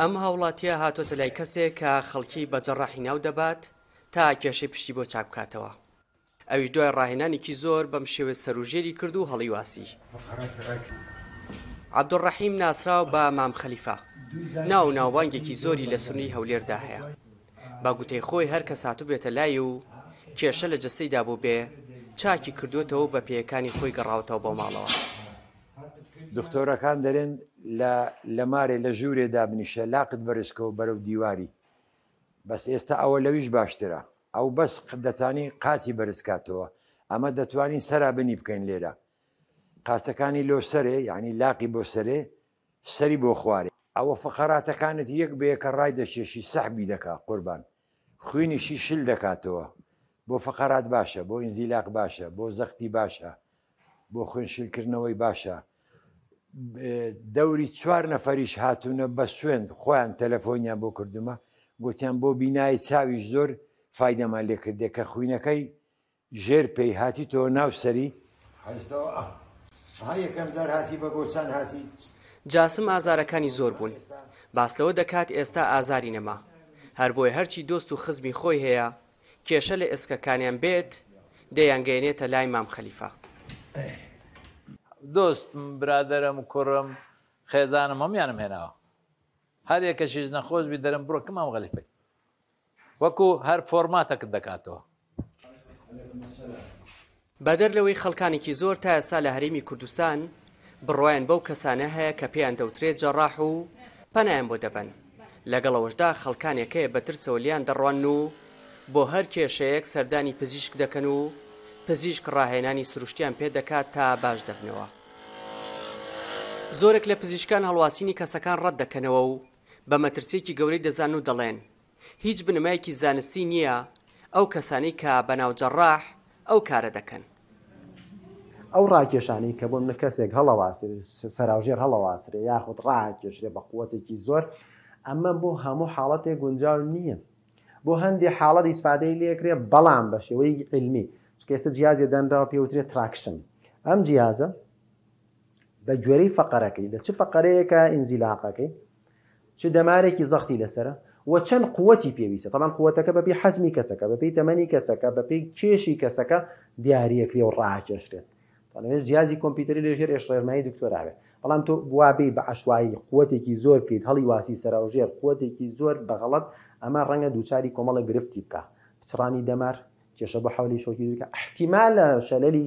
ئەم هاوڵاتیە هاتۆتە لای کەسێک کە خەڵکی بە جەڕاحی ناو دەبات تا کێشەی پشتی بۆ چاک بکاتەوە ئەویش دوای ڕاهێنانێکی زۆر بەم شێوەی سەرو ژێری کرد و هەڵی واسی عەبدوڕەحیم ناسراو بە مام خەلیفە ناو و ناوبانگێکی زۆری لە سنوری هەولێردا هەیە بە گوتەی خۆی هەر کەس هاتبێتە لای و کێشە لە جەستەی دابووبێ، چاکی کردووەتەوە و بە پێیەکانی خۆی گەڕاوەتەوە بۆ ماڵەوە. دختۆرەکان دەرێن لە لە مارێ لە ژوورێ دابنیشە لاقت بەرزکەوە بەرەو دیواری. بەس ئێستا ئەوە لەویش باشترە. ئەو بەس دەتانی قاچی بەرز کاتەوە. ئەمە دەتوانین سەرا بنی بکەین لێرە. قاچەکانی لۆ سەرێ یانی لاقی بۆ سەرێ سەری بۆ خوارێ ئەوە فقراتەکانت یەک بە یەکە ڕای دەکێشی سەحبی دەکا قوربان خوینیشی شل دەکاتەوە بۆ فقرات باشە بۆ ئینزیلاق باشە بۆ زەختی باشە بۆ خوێن شل کردنەوەی باشە دەوری چوار نەفەریش هاتونە بە سوێند خۆیان تەلەفۆنیان بۆ کردومە گوتیان بۆ بینای چاویش زۆر فایدەمان لێکردێ کە خوینەکەی ژێر پێی هاتیتەوە ناو سەری. حەزتەوە ئە ها یەکەم جار هاتی بە گۆچان هاتیت. جاسم ئازارەکانی زۆر بوون باس لەوە دەکات ئێستا ئازاری نەما هەر بۆیە هەرچی دۆست و خزمی خۆی هەیە کێشە لە ئێسکەکانیان بێت دەیان گەیەنێتە لای مام خەلیفە. دۆستم برادەرم کوڕم خێزانم هەموویانم هێناوە هەر یەکەشیش نەخۆش بی دەرم بڕۆ کە مام غەلیفەی. وەکو هەر فۆرماتەکت دەکاتەوە. بەدەر لەوەی خەڵکانێکی زۆر تا ئێستا لە هەرێمی کوردستان بڕوایان بەو کەسانە هەیە کە پێیان دەوترێت جەڕاح و پەنایان بۆ دەبەن، لەگەڵ ئەوەشدا خەڵکانێک هەیە بە ترسەوە لێیان دەڕوانن و بۆ هەر کێشەیەک سەردانی پزیشک دەکەن و پزیشک ڕاهێنانی سروشتیان پێ دەکات تا باش دەبنەوە. زۆرێک لە پزیشکان هەڵواسینی کەسەکان ڕەت دەکەنەوە و بە مەترسیەکی گەورەی دەزانن و دەڵێن هیچ بنەمایەکی زانستی نییە ئەو کەسانەی کە بە ناو جەڕاح ئەو کارە دەکەن. ئەو ڕاکێشانەی کە بۆ کەسێک هەڵەواسرێ، سەراوژێر هەڵەواسرێ یاخود ڕاکێشرێ بە قوەتێکی زۆر، ئەمە بۆ هەموو حاڵەتێک گونجاو نییە. بۆ هەندێ حاڵەت ئیسفادەی لێکرێ بەڵام بە شێوەیەکی عیلمی، چونکە ئێستا جیهازێ دانراوە پێوترێ تراکشن ئەم جیهازە، بە گوێرەی فەقەرەکەی، لە چ فەقەرەیەکە ئینزیلاقەکەی، چ دەمارێکی زەختی لەسەرە و چەند قووتی پێویستە، تەبعەن قووتەکە بەپێی حەجمی کەسەکە، بەپێی تەمەنی کەسەکە، بەپێی کێشی کەسەکە دیاریەکرێ و ڕائەکێشرێت. تەنانەت جیازی کۆمپیوتەری لە ژێر ئێش ڕێرمایی دکتۆرا بێت. بەڵام تۆ وا بێی بە عەشوایی قووتێکی زۆر بکەیت، هەڵی واسی سەراوژێر قووتێکی زۆر بە غەڵەت، ئەمە ڕەنگە دووچاری کۆمەڵێک گرفتی بکا، پچڕانی دەمار، کێشە بۆ حەولی شۆکی دوورکە، ئیحتیمالە شەلەلی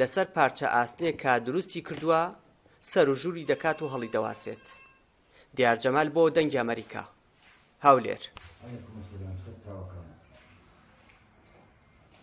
لەسەر پارچە ئاسنێک کە دروستی کردووە سەر و ژووری دەکات و هەڵیدەواسێت. دیار جەمال بۆ، دەنگی ئەمەریکا، هەولێر.